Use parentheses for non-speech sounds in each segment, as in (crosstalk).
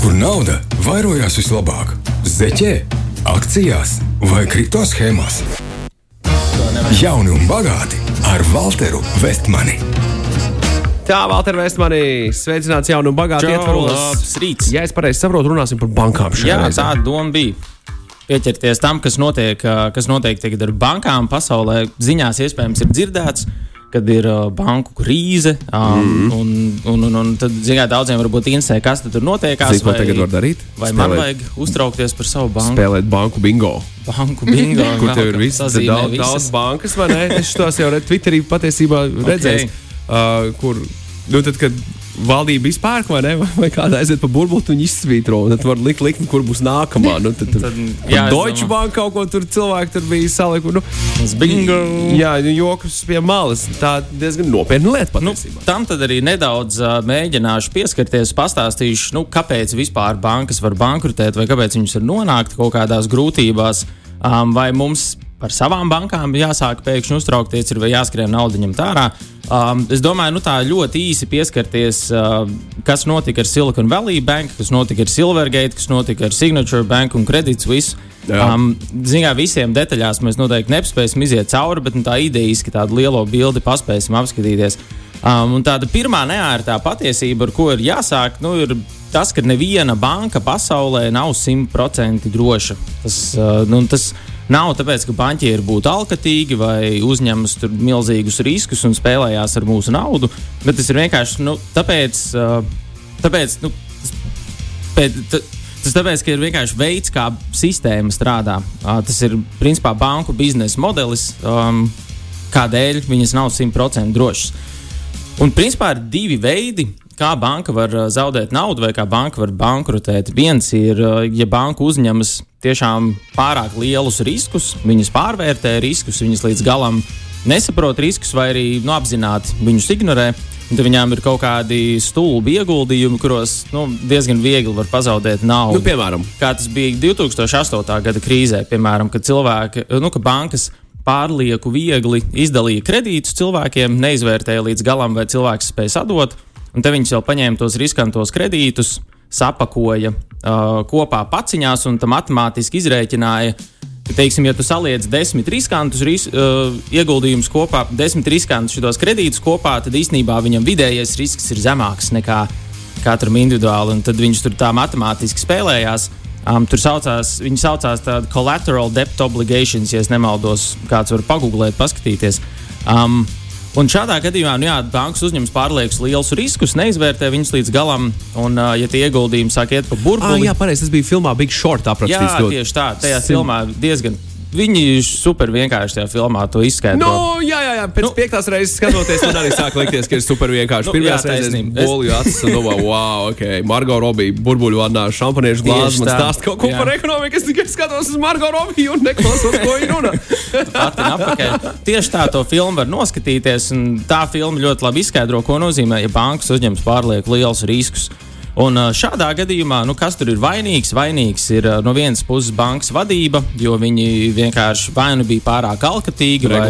kur nauda vairojās vislabāk - zeķē, akcijās vai kripto schēmās. Jauni un bagāti ar Walteru Vestmani. Tā, Valter Vestmanī, sveicināts jaunu un bagātu ietvaros. labs rīts. Ja es pareizi saprotu, runāsim par bankām šajā Jā, reizē. tā doma bija. Pieķerties tam, kas notiek, kas notiek tagad ar bankām pasaulē. Ziņās iespējams ir dzirdēts, kad ir uh, banku krīze. Um, mm. un, un, un, un tad, zinām, daudziem varbūt interesē, kas tur notiek. Zini, ko tagad var darīt? Vai man Spēlēt- vajag uztraukties par savu banku? Spēlēt banku bingo. Banku bingo. (laughs) Kur tev ir sazīmē daudz, visas. daudz bankas, vai ne? Es tos jau Twitterī patiesībā (laughs) redzēju, uh, kur, nu, tad, kad valdība izpērk, vai ne, (laughs) vai kāda aiziet pa burbuli, viņi izsvītro, un tad var likt likmi, kur būs nākamā. Nu, tad, tad, jā, Deutsche. Bank kaut ko tur cilvēki tur bija salikuši. Nu, bingo. jā, nu, joks pie malas. Tā diezgan nopietna lieta Nu, patiesībā. tam tad arī nedaudz uh, mēģināšu pieskarties, pastāstīšu, nu, kāpēc vispār bankas var bankrotēt, vai kāpēc viņas var nonākt kaut kādās grūtībās, um, vai mums par savām bankām jāsāk pēkšņi uztraukties, ir jāskrien naudu ņemt ārā. Um, es domāju, nu, tā ļoti īsi pieskarties, uh, kas notika ar Silicon Valley Bank, kas notika ar Silvergate, kas notika ar Signature Bank un Credit Suisse. Um, Zinām, visiem detaļās mēs noteikti nespēsim iziet cauri, bet nu, tā idejiski tādu lielo bildi paspēsim apskatīties. Um, tāda pirmā neārtā patiesība, ar ko ir jāsāk, nu, ir tas, ka neviena banka pasaulē nav simtprocentīgi droša. Tas, uh, nu, tas nav tāpēc, ka banķieri būtu alkatīgi vai uzņemas milzīgus riskus un spēlējās ar mūsu naudu, bet tas ir vienkārši nu, tāpēc, tāpēc nu, pēc, t- Tas tāpēc, ka ir vienkārši veids, kā sistēma strādā. Tas ir principā banku biznesa modelis, um, kādēļ viņas nav simtprocentīgi drošas. Un principā ir divi veidi, kā banka var uh, zaudēt naudu vai kā banka var bankrotēt. Viens ir, uh, ja banka uzņemas tiešām pārāk lielus riskus, viņas pārvērtē riskus, viņas līdz galam nesaprot riskus vai arī nu, apzināti viņus ignorē. Tad viņām ir kaut kādi stulbi ieguldījumi, kuros nu, diezgan viegli var pazaudēt naudu Nu, piemēram, kā tas bija 2008. gada krīzē, piemēram, kad cilvēki, nu, ka bankas pārlieku viegli izdalīja kredītus cilvēkiem, neizvērtēja līdz galam, vai cilvēks spēj sadot, un te viņas jau paņēma tos riskantos kredītus, sapakoja uh, kopā paciņās un matemātiski izrēķināja. Teiksim, ja tu saliec desmit riskantus ris, uh, ieguldījumus kopā, desmit riskantus šos kredītus kopā, tad īstenībā viņam vidējais risks ir zemāks nekā katram individuāli, un tad viņš tur tā matemātiski spēlējās. Um, tur saucās, viņi saucās tāda collateral debt obligations, ja nemaldos, kāds var pagūglēt, paskatīties. Um, un šādā gadījumā, nu jā, bankas uzņems pārliekus lielus riskus, neizvērtē viņus līdz galam, un, uh, ja tie ieguldījumi sāk iet pa ah, burbuli, jā, pareizi. Tas bija filmā Big Short jā aprakstīts. ļoti. tieši tā, tajā Sim- filmā diezgan. Viņi super vienkārši tajā filmā to izskaidro. Nu, jā, jā, jā. Pēc nu, piektās reizes skatoties, man arī sāk likties, ka ir super vienkārši. Nu, Pirmā reize Es- bolīju (laughs) acis un domāju, wow, ok, Margo Robija, burbuļu vannā, šampaniešu glāzi, man tā. stāsta kaut ko Jā. par ekonomiku. Es tikai skatos uz Margo Robiju un neklausos, ko viņa runā. (laughs) Tieši tā to filmu var noskatīties. un Tā filma ļoti labi izskaidro, ko nozīmē, ja bankas uzņems pārlieku lielus riskus. Un šādā gadījumā, nu, kas tur ir vainīgs? Vainīgs ir no vienas puses bankas vadība, jo viņi vienkārši vai nu bija pārāk alkatīgi, vai,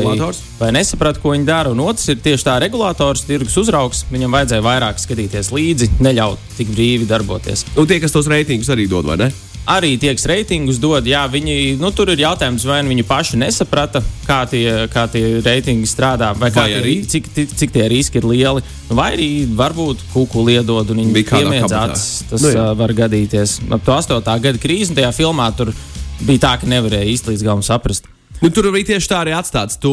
vai nesaprata, ko viņi dara. Un otrs ir tieši tā regulators, tirgus uzraugs. Viņam vajadzēja vairāk skatīties līdzi, neļaut tik brīvi darboties. Un tie, kas tos reitingus arī dod, vai ne? Arī tie, kas reitingus dod, jā, viņi, nu, tur ir jautājums, vai nu viņi paši nesaprata, kā tie, kā tie reitingi strādā, vai, kā Vai tie, arī? ri- cik, cik, cik tie riski ir lieli, Nu, vai arī varbūt kuku liedod un viņi Bija piemiedz acis. Tas Nu, nu, jā. var gadīties. Ap to 8. gada krīzi tajā filmā tur bija tā, ka nevarēja īsti līdz galam saprast. Nu, tur arī tieši tā arī atstāts. Tu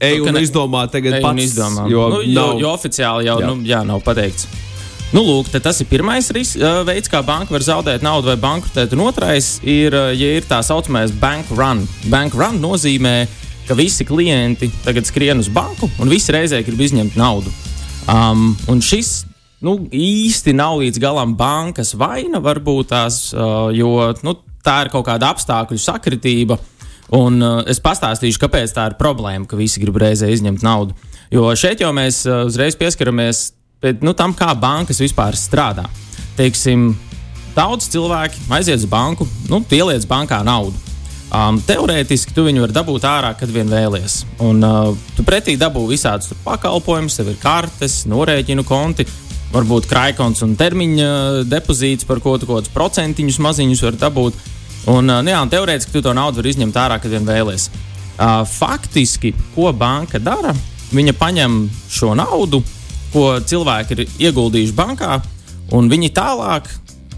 ej Nu, un izdomā tagad Ej pats. un izdomā. Jo, nu, jo, nav, jo oficiāli jau jā. Nu, jā, nav pateikts. Nu, lūk, tas ir pirmais ris, veids, kā banka var zaudēt naudu vai bankrotēt. Un otrais ir, ja ir tā saucamais bank run. Bank run nozīmē, ka visi klienti tagad skrien uz banku un visi reizē grib izņemt naudu. Um, un šis nu, īsti nav līdz galam bankas vaina, varbūt tās, jo nu, tā ir kaut kāda apstākļu sakritība. Un uh, es pastāstīšu, kāpēc tā ir problēma, ka visi grib reizē izņemt naudu. Jo šeit jau mēs uh, uzreiz pieskaramies pie, nu, tam, kā bankas vispār strādā. Teiksim, daudz cilvēki aiziet uz banku, nu, pieliec bankā naudu. Um, teorētiski tu viņu vari dabūt ārā, kad vien vēlies. Un uh, tu pretī dabū visādus pakalpojumus, tev ir kartes, norēķinu konti. varbūt krājkons un termiņa depozīts, par ko tu kaut kādus procentiņus maziņus var dabūt. Un, uh, jā, un teorētiski tu to naudu vari izņemt ārā, kad vien vēlies. Uh, faktiski, ko banka dara? Viņa paņem šo naudu, ko cilvēki ir ieguldījuši bankā, un viņi tālāk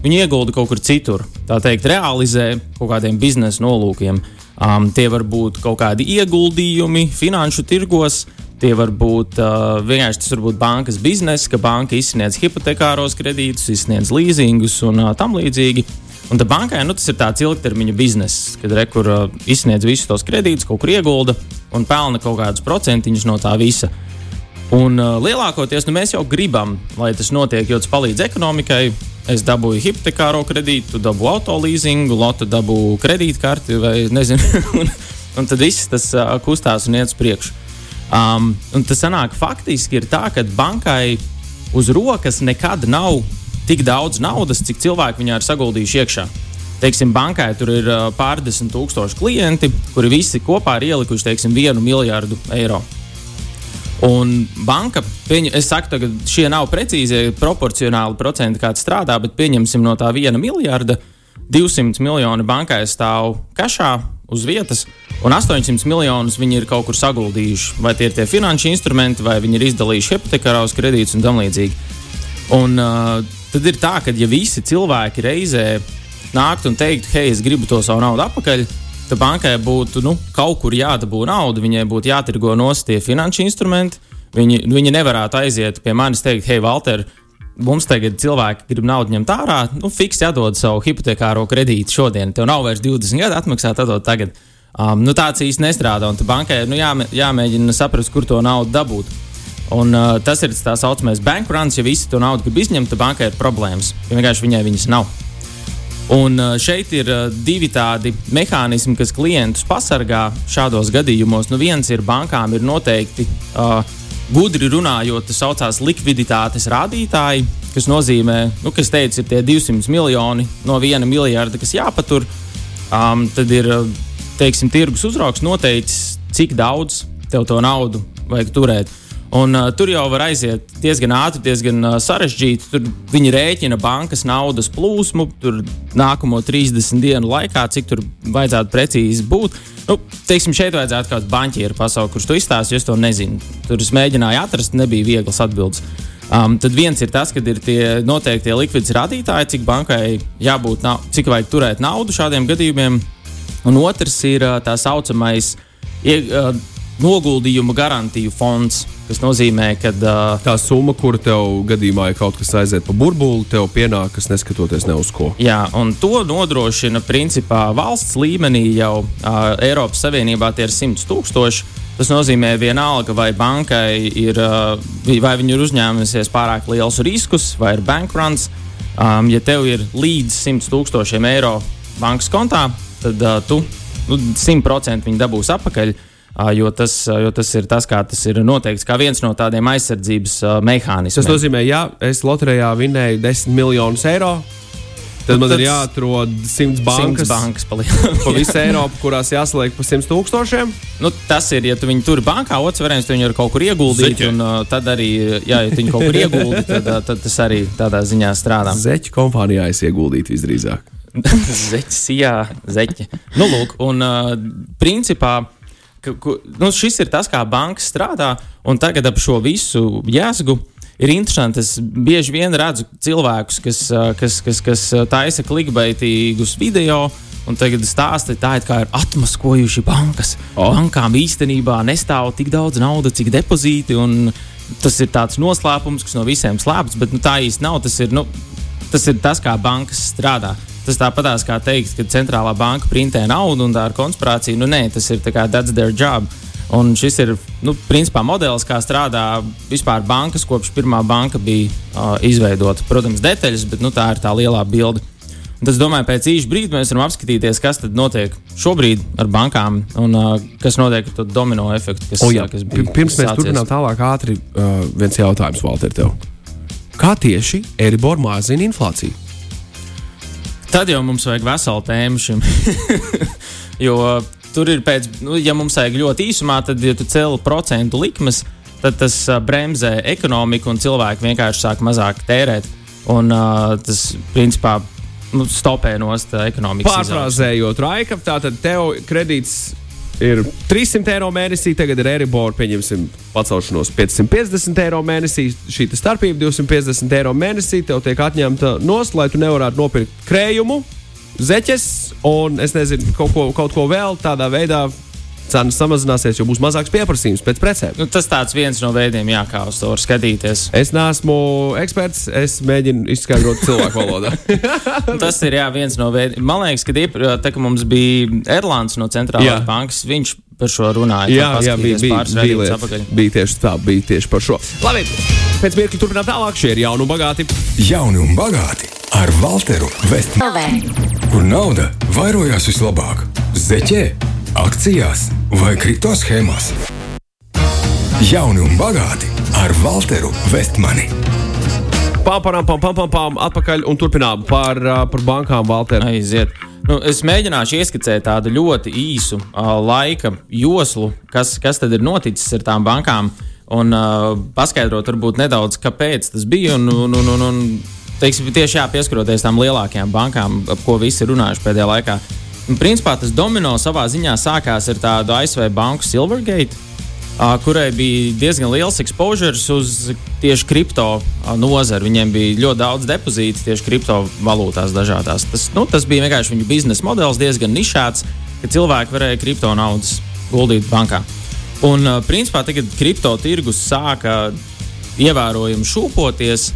viņi iegulda kaut kur citur. Tā teikt, realizē kaut kādiem biznesa nolūkiem. Um, tie var būt kaut kādi ieguldījumi finanšu tirgos, Tie var būt uh, vienkārši tas var būt bankas biznesa, ka banka izsniedz hipotekāros kredītus, izsniedz līzingus un uh, tam līdzīgi. Un tā bankai nu, tas ir tāds ilgtermiņa bizness, kad rekur uh, izsniedz visus tos kredītus, kaut kur iegulda un pelna kaut kādus procentiņus no tā visa. Un uh, lielākoties nu, mēs jau gribam, lai tas notiek, jo tas palīdz ekonomikai. Es dabūju hipotekāro kredītu, dabūju autolīzingu, lotu dabūju kredītkarti vai nezinu. (laughs) un, un tad viss tas uh, kustās un iet uz priekšu. Um, tas sanāk faktiski ir tā, ka bankai uz rokas nekad nav tik daudz naudas, cik cilvēki viņā ir saguldījuši iekšā. Teiksim, bankai tur ir uh, pārdesmit tūkstoši klienti, kuri visi kopā ir ielikuši teiksim, vienu miljardu eiro. Un banka, pieņem, es saku, ka šie nav precīzi proporcionāli procenti, kāds strādā, bet pieņemsim no tā viena miljarda, 200 miljoni bankai stāv kašā uz vietas, un 800 miljonus viņi ir kaut kur saguldījuši. Vai tie ir tie finanšu instrumenti, vai viņi ir izdalījuši hipotekāros kredītus un tam līdzīgi. Un uh, tad ir tā, ka ja visi cilvēki reizē nāktu un teiktu, hei, es gribu to savu naudu atpakaļ, tad bankai būtu nu, kaut kur jādabū nauda, viņai būtu jātirgo nost tie finanšu instrumenti. Viņi, viņi nevarētu aiziet pie manis un teikt, hei, Valter, mums tagad cilvēki grib naudu ņemt ārā, nu, fiks jādod savu hipotekāro kredītu šodien. Tev nav vairs 20 gadu atmaksāt, tad tagad. Um, nu, tāds īsti nestrādā, un bankai nu, jāmē, jāmēģina saprast, kur to naudu dabūt. Un, uh, tas ir tā saucamais bankruns, ja visi to naudu grib izņemt, tad bankai ir problēmas. Ja vienkārši viņai viņas nav. Un uh, šeit ir uh, divi tādi mehānismi, kas klientus pasargā šādos gadījumos. Nu, viens ir bankām ir noteikti uh, gudri runājot, tas saucās likviditātes rādītāji, kas nozīmē, nu, kas teica, ir tie 200 miljoni no viena miljarda, kas jāpatur. Um, tad ir, teiksim, tirgus uzraugs noteicis, cik daudz tev to naudu vajag turēt. Un, uh, tur jau var aiziet diezgan ātri, diezgan uh, sarežģīti. Tur viņi rēķina bankas naudas plūsmu, tur nākamo 30 dienu laikā, cik tur vajadzētu precīzi būt. Nu, teiksim, šeit vajadzētu kādu banķieru pasaukt, kurš to izstāsta, jo es to nezinu. Tur es mēģināju atrast, nebija vieglas atbildes. Um, tad viens ir tas, ka ir tie noteikti likviditātes rādītāji, cik bankai jābūt, cik vajag turēt naudu šādiem gadījumiem. Un otrs ir uh, tā saucamais ie, uh, noguldījumu garantiju fonds. Tas nozīmē, ka uh, tā summa, kur tev gadījumā, ja kaut kas aiziet pa burbuli, tev pienākas neskatoties ne uz ko. Jā, un to nodrošina principā valsts līmenī jau uh, Eiropas Savienībā tie ir 100 tūkstoši. Tas nozīmē, vienalga, vai bankai ir, uh, vai viņi ir uzņēmusies pārāk liels riskus, vai ir bankruns. Um, ja tev ir līdz 100 tūkstošiem eiro bankas kontā, tad uh, tu nu, 100% viņi dabūs atpakaļ. Uh, Jo tas, jo tas ir tas, kā tas ir noteikts, kā viens no tādiem aizsardzības mehānismiem. Tas nozīmē, ja es loterijā vinēju 10 miljonus eiro, Tad man tad ir jāatrod 100 bankas, 100 bankas pa, (laughs) visu Eiropu, kurās jāsaliek pa 100 tūkstošiem. Nu, tas ir, ja tu viņu tur bankā, otrs variants, viņu var kaut kur ieguldīt. Zeķi. Un, uh, tad arī, jā, ja tu viņu kaut kur ieguldi, (laughs) tad, uh, tad tas arī tādā ziņā strādā. Zeķu kompānijā es ieguldītu visdrīzāk. (laughs) zeķis, jā, zeķi. Nu, lūk, un uh, principā ka, ka, nu, šis ir tas, kā banka strādā, un tagad ap šo visu jēzgu. Ir interesanti, es bieži vien redzu cilvēkus, kas, kas, kas, kas taisa klikbaitīgus video, un tagad stāsta, tā it kā ir atmaskojuši bankas. Oh. Bankām īstenībā nestāv tik daudz naudas, cik depozīti, un tas ir tāds noslēpums, kas no visiem slēpts, bet nu, tā īsti nav. Tas ir, nu, tas ir tas, kā bankas strādā. Tas tāpatās kā teikt, ka centrālā banka printē naudu un tā ir konspirācija. Nu, nē, tas ir kā that's their job. Un šis ir nu, principā modelis, kā strādā vispār bankas, kopš pirmā banka bija uh, izveidota. Protams, detaļas, bet nu, tā ir tā lielā bilde. Un tas, domāju, pēc īsa brīža mēs varam apskatīties, kas notiek šobrīd ar bankām un uh, kas notiek ar to domino efektu. Kas, o, jā, kas bija, Pirms mēs turpinām tālāk, ātri uh, viens jautājums, Valter, tev. Kā tieši Eribor mazina inflāciju? Tad jau mums vajag veselu tēmu šim. (laughs) jo tur ir pēc, nu, ja mums vajag ļoti īsumā, tad, ja tu cēli procentu likmes, tad tas uh, bremzē ekonomiku un cilvēki vienkārši sāk mazāk tērēt. Un uh, tas principā nu, stopē nost ekonomikas. Pārfrāzējot, Raika, tātad tev kredīts ir 300 eiro mēnesī, tagad ir Eiribor, pieņemsim, pacelšanos 550 eiro mēnesī. Šī starpība 250 eiro mēnesī tev tiek atņemta nost, lai tu nevarētu nopirkt krējumu, zeķes un es nezinu, kaut ko, kaut ko vēl tādā veidā cenas samazināsies, jo būs mazāks pieprasījums pēc precēm. Nu, tas tāds viens no veidiem, jā, kā uz to var skatīties. Es neesmu eksperts, es mēģinu izskaidrot cilvēku valodā. (laughs) tas ir jā, viens no veidiem. Man liekas, ka iepr, tā, ka mums bija Erlands no centrālās jā. bankas, viņš par šo runāja. Jā, jā bija, bija, bija, bija, bija tieši tā, bija tieši par šo. Labi, pēc mirkļa turpinām tālāk. Šie ir jauni un bagāti. Jauni un bagāti ar Walteru Vestmanu. Kur nauda vairojās vislabāk? Zeķē, akcijās vai kripto schēmās? Jauni un bagāti ar Walteru Vestmani. Pam, pam, pam, atpakaļ un turpinām par, par bankām, Valter. Aiziet. Nu, es mēģināšu ieskicēt tādu ļoti īsu uh, laika joslu, kas, kas tad ir noticis ar tām bankām, un uh, paskaidrot, varbūt nedaudz, kāpēc tas bija. Un, un, un, un, un, teiksim, tieši jā, pieskaroties tām lielākajām bankām, ap ko visi ir runājuši pēdējā laikā. Principā tas domino savā ziņā sākās ar tādu ASV banku Silvergate kurai bija diezgan liels exposure uz tieši kripto nozari. Viņiem bija ļoti daudz depozītu tieši kriptovalūtās dažādās. Tas, nu, tas bija vienkārši viņu biznesa modelis, diezgan nišēts, ka cilvēki varēja kripto naudas guldīt bankā. Un, principā, tagad kripto tirgus sāka ievērojami šūpoties.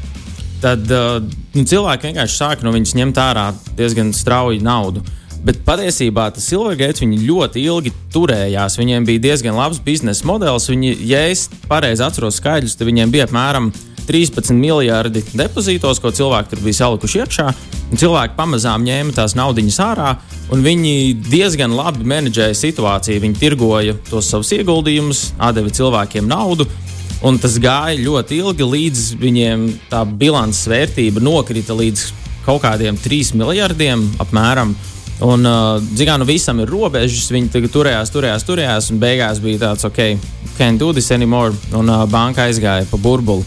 Tad nu, cilvēki vienkārši sāka no viņas ņemt ārā diezgan strauji naudu. Uh, Bet patiesībā tas Silvergate ļoti ilgi turējās. Viņiem bija diezgan labs biznesa modelis. Viņi, ja es pareizi atceros skaidrus, tad viņiem bija apmēram 13 miljardi depozītos, ko cilvēki tur bija salikuši iekšā. Cilvēki pamazām ņēma tās naudas ārā, un viņi diezgan labi menedžēja situāciju. Viņi tirgoja tos savus ieguldījumus, deva cilvēkiem naudu. Un tas gāja ļoti ilgi, līdz viņiem tā bilances vērtība nokrita līdz kaut kādiem 3 miljardiem apmēram. Un, uh, zinām, nu visam ir robežas. Viņi turējās, turējās, turējās, un beigās bija tāds, ok, can't do this anymore. Un uh, banka aizgāja pa burbuli.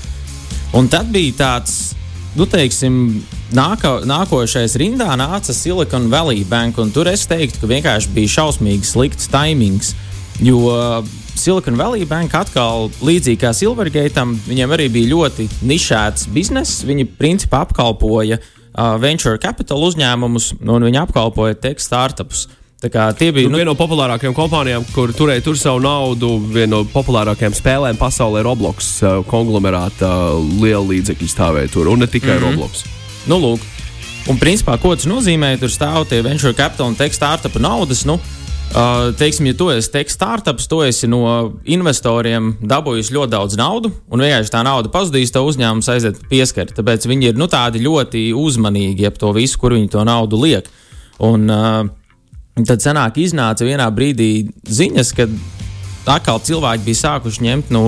Un tad bija tāds, nu, teiksim, nāka, nākošais rindā nāca Silicon Valley Bank, tur es teiktu, ka vienkārši bija šausmīgi slikts timings. Jo Silicon Valley Bank atkal, līdzīgi kā Silvergateam, viņiem arī bija ļoti nišēts bizness. Viņi principā apkalpoja uh, uh, venture capital uzņēmumus, un viņi apkalpoja tech startupus. Tie bija nu, nu, viena no populārākajām kompānijām, kur turēja tur savu naudu. Viena no populārākajām spēlēm pasaulē - Roblox uh, konglomerāta uh, liela līdzekļu stāvēja tur, un ne tikai mm -hmm. Roblox. Nu, lūk. Un, principā, ko tas nozīmē? Tur stāv tie venture capital un tech startup naudas. Nu, teiksim, ja tu esi tech startups, tu esi no investoriem dabūjis ļoti daudz naudas, un vienkārši tā nauda pazudīs, tev uzņēmums aiziet pieskari. Tāpēc viņi ir nu, tādi ļoti uzmanīgi ap to visu, kur viņi to naudu liek. Un, uh, tad senāk iznāca vienā brīdī ziņas, ka atkal cilvēki bija sākuši ņemt no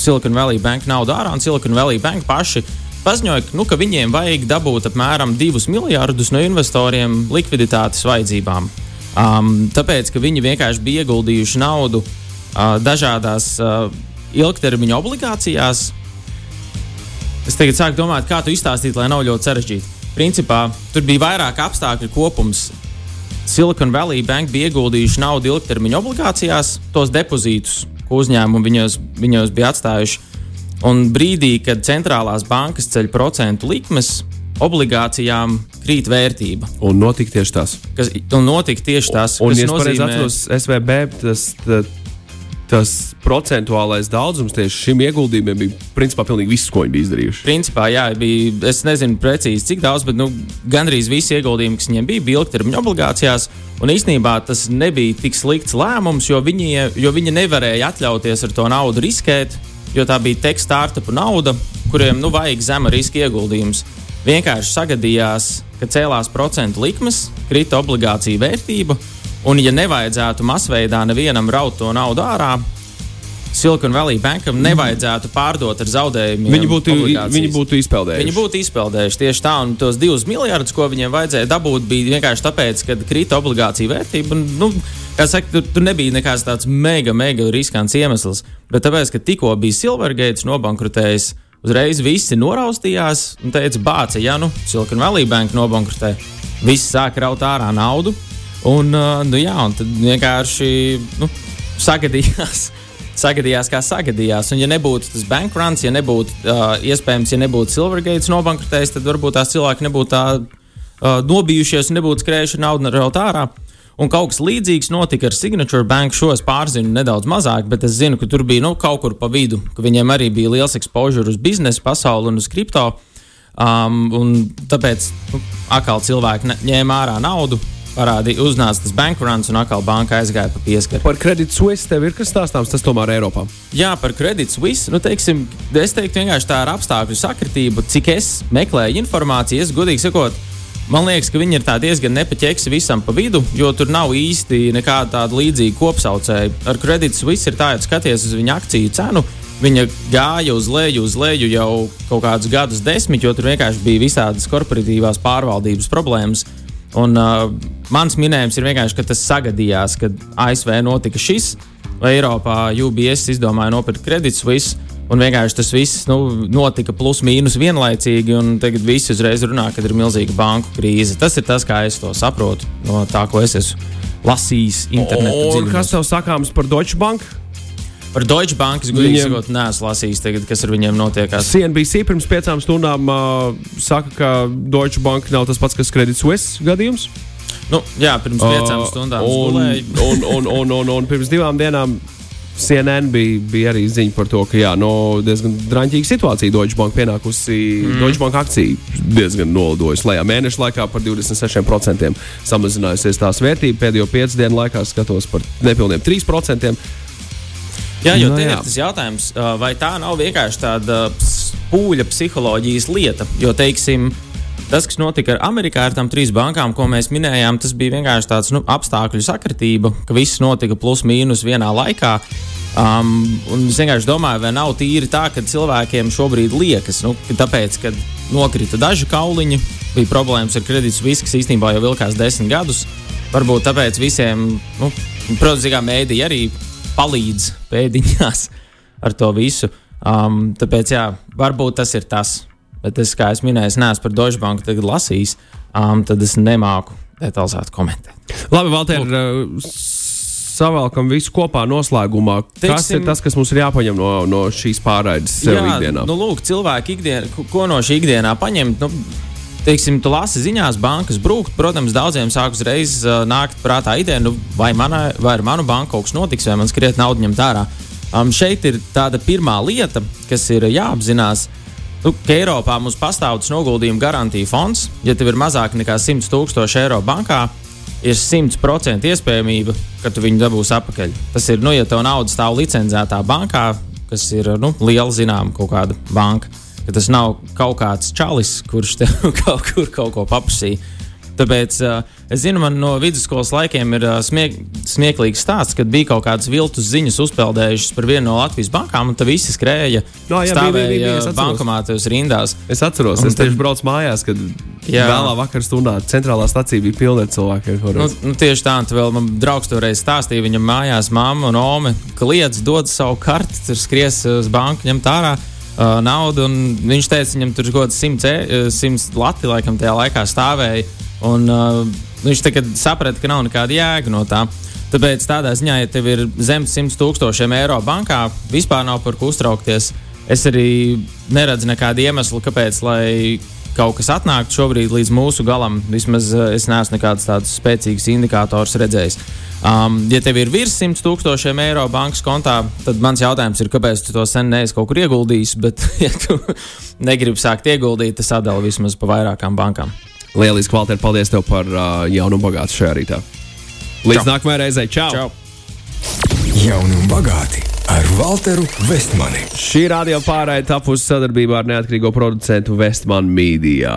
Silicon Valley Bank naudu ārā, un Silicon Valley Bank paši paziņoja, nu, ka viņiem vajag dabūt apmēram 2 miljardus no investoriem likviditātes vajadzībām. Um, tāpēc, ka viņi vienkārši bija ieguldījuši naudu uh, dažādās uh, ilgtermiņa obligācijās. Es tagad sāku domāt, kā tu izstāstīt, lai nav ļoti sarežģīti. Principā tur bija vairāk apstākļu kopums. Silicon Valley Bank bija ieguldījuši naudu ilgtermiņa obligācijās, tos depozītus, ko uzņēmumi viņos, viņos bija atstājuši. Un brīdī, kad centrālās bankas ceļ procentu likmes, obligācijām krīt vērtība. Un notika tieši tas. Kas, un notika tieši tas, un, kas ja nozīmē... atceros, SVB tas, tas, tas procentuālais daudzums tieši šim ieguldījumam bija principā pilnīgi viss, ko viņi bija izdarījuši. Principā, jā, bija, es nezinu precīzi, cik daudz, bet nu, gandrīz visi ieguldījumi, kas viņiem bija, bija ilgtermiņa obligācijās. Un īsnībā tas nebija tik slikts lēmums, jo viņi, jo viņi nevarēja atļauties ar to naudu riskēt, jo tā bija tech startup nauda, kuriem nu, vajag zema riska ieguldījums vienkārši sagadījās, ka cēlās procentu likmes, krita obligāciju vērtība, un, ja nevajadzētu masveidā nevienam raut to naudu ārā, Silicon Valley Bankam nevajadzētu pārdot ar zaudējumiem. Viņi būtu, viņi būtu izpeldējuši. Viņi būtu izpeldējuši tieši tā, un tos divus miljardus, ko viņiem vajadzēja dabūt, bija vienkārši tāpēc, ka krita obligācija vērtība. Un, nu, kā saka, tur, tur nebija nekāds tāds mega, mega riskants iemesls. Bet tāpēc, ka tikko bija Silvergate nobankrutējis, uzreiz visi noraustījās un teica, bāca, ja nu Silicon Valley Bank nobankrutē, visi sāk raut ārā naudu. Un, uh, nu, jā, un tad vienkārši nu, sagadījās (laughs) sagadījās, kā sagadījās. Un, ja nebūtu tas bankruns, ja nebūtu uh, iespējams, ja nebūtu Silvergate nobankrotējis, tad varbūt tās cilvēki nebūtu tā uh, nobijušies un nebūtu skrējuši naudu raut ārā. Un kaut kas līdzīgs notika ar Signature Bank. Šo es pārzinu nedaudz mazāk, bet es zinu, ka tur bija nu, kaut kur pa vidu, ka viņiem arī bija liels exposure uz biznesa pasauli un uz kripto. Um, tāpēc nu, atkal cilvēki ņēma ārā naudu, parādīja, uznāca tas bankruns un atkal banka aizgāja pa pieskaru. Par Credit Suisse tev ir kas stāstāms, tas tomēr ir Eiropā. Jā, par Credit Suisse. Nu, teiksim, es teiktu, vienkārši tā ir apstākļu sakritība, cik es meklēju informāciju. Es godīgi sakot, man liekas, ka viņi ir diezgan nepaķeksi visam pa vidu, jo tur nav īsti nekāda tāda līdzīga kopsaucēja. Ar Credit Suisse ir tā, ja skaties uz viņa akciju cenu. Viņa gāja uz leju, uz leju jau kaut kādus gadus desmit, jo tur vienkārši bija visādas korporatīvās pārvaldības problēmas. Un, uh, mans minējums ir vienkārši, ka tas sagadījās, kad ASV notika šis, vai Eiropā UBS izdomāja nopirkt Credit Suisse. Un vienkārši tas viss nu, notika plus mīnus vienlaicīgi, un tagad visi uzreiz runā, ka ir milzīga banku krīze. Tas ir tas, kā es to saprotu no tā, ko es esmu lasījis internetā. Kas tev sakāms par Deutsche Bank? Par Deutsche Bank es gudīgi Viņiem... sakot, neesmu lasījis, tagad, kas ar viņiem notiek. CNBC pirms piecām stundām uh, saka, ka Deutsche Bank nav tas pats, kas Credit Suisse gadījums. Nu, jā, pirms piecām uh, stundām. Un, un, un, un, un, un pirms divām dienām CNN bija, bija arī ziņa par to, ka jā, no diezgan drāmīga situācija Deutsche Bank pienākusi. Mm. Deutsche Bank akcija diezgan nolidojusi lejā. Mēneša laikā par 26% samazinājusies tās vērtība. Pēdējo piecu dienu laikā skatos par nepilniem 3%. Jā, jo no, nu, jā. ir tas jautājums, vai tā nav vienkārši tāda pūļa psiholoģijas lieta. Jo, teiksim, tas, kas notika ar Amerikā ar tām trīs bankām, ko mēs minējām, tas bija vienkārši tāds nu, apstākļu sakritība, ka viss notika plus mīnus vienā laikā. Um, es vienkārši domāju, vai nav tīri tā, ka cilvēkiem šobrīd liekas, nu, ka tāpēc, kad nokrita daži kauliņi, bija problēmas ar kredītu visu, kas īstenībā jau vilkās desmit gadus. Varbūt tāpēc visiem, nu, protams, kā mēdī arī palīdz pēdiņās ar to visu. Um, tāpēc, jā, varbūt tas ir tas. Bet es, kā jau minēju, es neesmu par Deutsche Bank lasījis, um, tad es nemāku detalizēti komentēt. Labi, Valter, uh, savalkam visu kopā noslēgumā. Teiksim, kas ir tas, kas mums ir jāpaņem no, no šīs pārraides jā, ikdienā? Nu, lūk, cilvēki ikdienā, ko no šī ikdienā paņemt? Nu, teiksim, tu lasi ziņās, bankas brūkt. Protams, daudziem sāk uzreiz uh, nākt prātā ideja, nu, vai, mana, vai ar manu banku kaut kas notiks, vai man skriet naudu ņemt ārā. Um, šeit ir tāda pirmā lieta, kas ir jāapzinās. Nu, ka Eiropā mums pastāv tas noguldījuma garantija fonds. Ja tev ir mazāk nekā 100 tūkstoši eiro bankā, ir 100% iespējamība, ka tu viņu dabūsi atpakaļ. Tas ir, nu, ja tev nauda stāv licencētā bankā, kas ir nu, liela zināma kaut kāda banka ka tas nav kaut kāds čalis, kurš tev (laughs) kaut kur kaut ko paprasīja. Tāpēc uh, es zinu, man no vidusskolas laikiem ir uh, smiek, smieklīgs stāsts, kad bija kaut kādas viltus ziņas uzpeldējušas par vienu no Latvijas bankām, un tad visi skrēja no, jā, stāvēja bija, bija, bija, bankomātos rindās. Es atceros, un es tieši braucu mājās, kad vēlā vakarā stundā centrālā stacija bija pilna ar cilvēkiem. Nu, nu, tieši tā, un vēl man draugs toreiz stāstīja, viņam mājās mamma un ome kliedz, dod savu karti, tur skries uz banku, ņemt ārā naudu. Viņš teica, viņam tur kaut kāds 100, e, 100 lati laikam tajā laikā stāvēja. Un, uh, viņš saprata, ka nav nekāda jēga no tā. Tāpēc tādā ziņā, ja tev ir zem 100 tūkstošiem eiro bankā, vispār nav par ko uztraukties. Es arī neredzu nekādu iemeslu, kāpēc kaut kas atnāktu šobrīd līdz mūsu galam. Vismaz es neesmu nekādus tādus spēcīgus indikātors redzējis. Um, ja tev ir virs 100 tūkstošiem eiro bankas kontā, tad mans jautājums ir, kāpēc tu to sen neesi kaut kur ieguldījis. Bet, (laughs) ja tu negribi sākt ieguldīt, tad sadali vismaz pa vairākām bankām. Lieliski, Valter, paldies tev par uh, jaunu un bagātu šajā rītā. Līdz Čau. nākamajai reizei, čau! čau. Jauni un bagāti ar Walteru Vestmani. Šī radio pārraide tapusi sadarbībā ar neatkarīgo producentu Vestmanu Mīdijā.